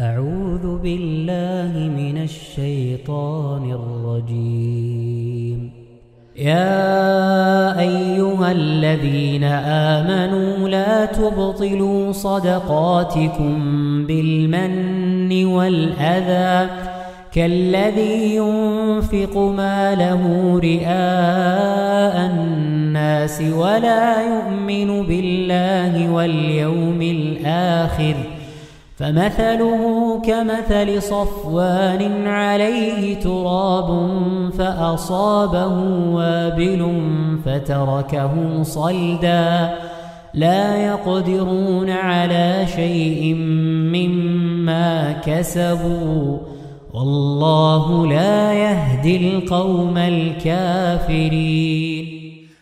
أعوذ بالله من الشيطان الرجيم. يا أيها الذين آمنوا لا تبطلوا صدقاتكم بالمن والأذى. كالذي ينفق ماله رئاء الناس ولا يؤمن بالله واليوم الآخر. فمثله كمثل صفوان عليه تراب فأصابه وابل فتركه صلدا. لا يقدرون على شيء مما كسبوا. والله لا يهدي القوم الكافرين.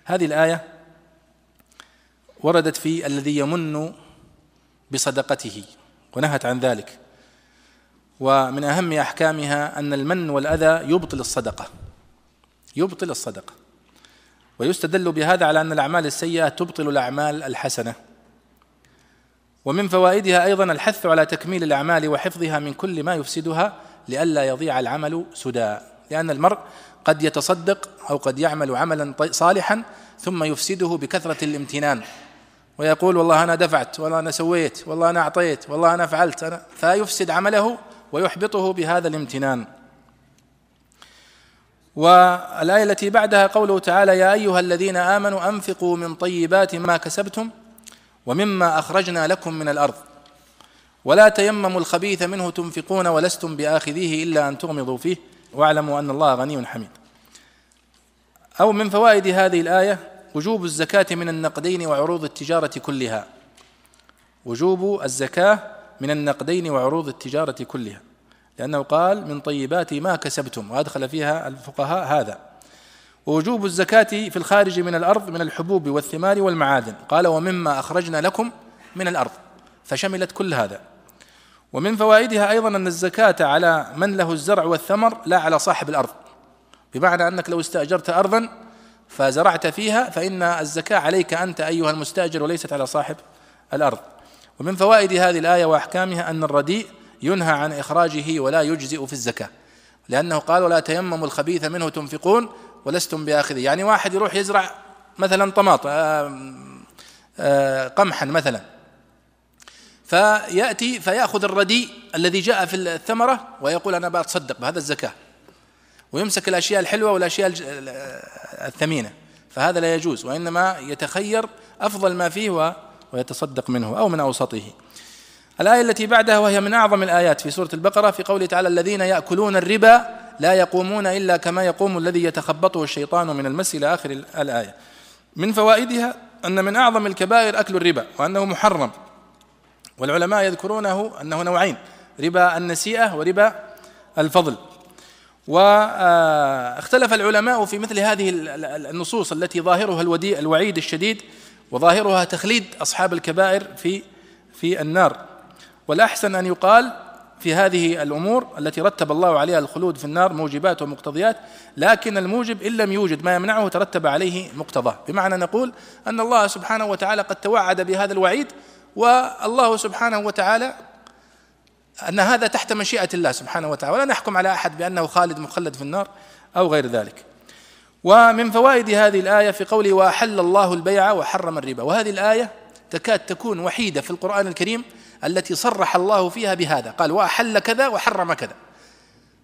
هذه الآية وردت في الذي يمن بصدقته. ونهت عن ذلك. ومن أهم أحكامها أن المن والأذى يبطل الصدقة. يبطل الصدقة. ويستدل بهذا على أن الأعمال السيئة تبطل الأعمال الحسنة. ومن فوائدها أيضا الحث على تكميل الأعمال وحفظها من كل ما يفسدها لئلا يضيع العمل سدى لأن المرء قد يتصدق أو قد يعمل عملا صالحا ثم يفسده بكثرة الامتنان. ويقول والله أنا دفعت والله أنا سويت والله أنا أعطيت والله أنا فعلت. أنا فيفسد عمله ويحبطه بهذا الامتنان. والآية التي بعدها قوله تعالى يا أيها الذين آمنوا أنفقوا من طيبات ما كسبتم ومما أخرجنا لكم من الأرض. ولا تيمموا الخبيث منه تنفقون ولستم بآخذيه إلا أن تغمضوا فيه. واعلموا أن الله غني حميد. أو من فوائد هذه الآية وجوب الزكاة من النقدين وعروض التجارة كلها. وجوب الزكاة من النقدين وعروض التجارة كلها. لأنه قال من طيبات ما كسبتم وأدخل فيها الفقهاء هذا. ووجوب الزكاة في الخارج من الأرض من الحبوب والثمار والمعادن. قال ومما أخرجنا لكم من الأرض. فشملت كل هذا. ومن فوائدها أيضا أن الزكاة على من له الزرع والثمر لا على صاحب الأرض. بمعنى أنك لو استأجرت أرضا فزرعت فيها فإن الزكاة عليك أنت أيها المستأجر وليست على صاحب الأرض. ومن فوائد هذه الآية وأحكامها أن الرديء ينهى عن إخراجه ولا يجزئ في الزكاة لأنه قال ولا تيمموا الخبيث منه تنفقون ولستم بآخذه يعني واحد يروح يزرع مثلا طماط قمحا مثلا. فيأتي فيأخذ الرديء الذي جاء في الثمرة ويقول أنا بتصدق بهذا الزكاة. ويمسك الأشياء الحلوة والأشياء الثمينة فهذا لا يجوز وإنما يتخير أفضل ما فيه ويتصدق منه أو من أوسطه. الآية التي بعدها وهي من أعظم الآيات في سورة البقرة في قوله تعالى الذين يأكلون الربا لا يقومون إلا كما يقوم الذي يتخبطه الشيطان من المس إلى آخر الآية. من فوائدها أن من أعظم الكبائر أكل الربا وأنه محرم. والعلماء يذكرونه أنه نوعين ربا النسيئة وربا الفضل. واختلف العلماء في مثل هذه النصوص التي ظاهرها الودي الوعيد الشديد وظاهرها تخليد أصحاب الكبائر في في النار. والأحسن أن يقال في هذه الأمور التي رتب الله عليها الخلود في النار موجبات ومقتضيات لكن الموجب إن لم يوجد ما يمنعه ترتب عليه مقتضاه. بمعنى نقول أن الله سبحانه وتعالى قد توعد بهذا الوعيد والله سبحانه وتعالى أن هذا تحت مشيئة الله سبحانه وتعالى. ولا نحكم على أحد بأنه خالد مخلد في النار أو غير ذلك. ومن فوائد هذه الآية في قوله وأحل الله البيع وحرم الربا. وهذه الآية تكاد تكون وحيدة في القرآن الكريم التي صرح الله فيها بهذا. قال وأحل كذا وحرم كذا.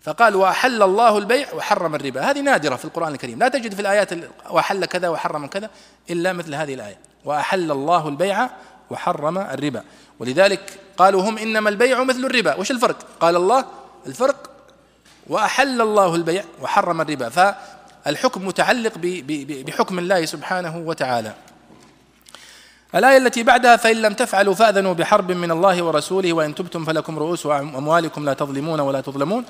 فقال وأحل الله البيع وحرم الربا. هذه نادرة في القرآن الكريم. لا تجد في الآيات وأحل كذا وحرم كذا إلا مثل هذه الآية. وأحل الله البيع وحرم الربا. ولذلك قالوا هم إنما البيع مثل الربا. وش الفرق؟ قال الله الفرق وأحل الله البيع وحرم الربا. فالحكم متعلق بحكم الله سبحانه وتعالى. الآية التي بعدها فإن لم تفعلوا فأذنوا بحرب من الله ورسوله وإن تبتم فلكم رؤوس أموالكم لا تظلمون ولا تظلمون.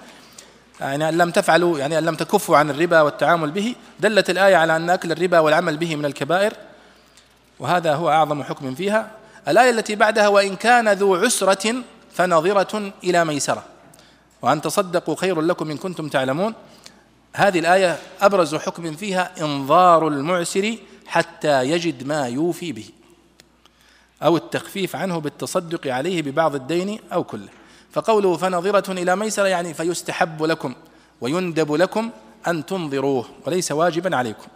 يعني أن لم تفعلوا يعني أن لم تكفوا عن الربا والتعامل به. دلت الآية على أن أكل الربا والعمل به من الكبائر وهذا هو أعظم حكم فيها. الآية التي بعدها وإن كان ذو عسرة فنظرة إلى ميسرة. وأن تصدقوا خير لكم إن كنتم تعلمون. هذه الآية أبرز حكم فيها إنظار المعسر حتى يجد ما يوفي به. أو التخفيف عنه بالتصدق عليه ببعض الدين أو كله. فقوله فنظرة إلى ميسرة يعني فيستحب لكم ويندب لكم أن تنظروه وليس واجبا عليكم.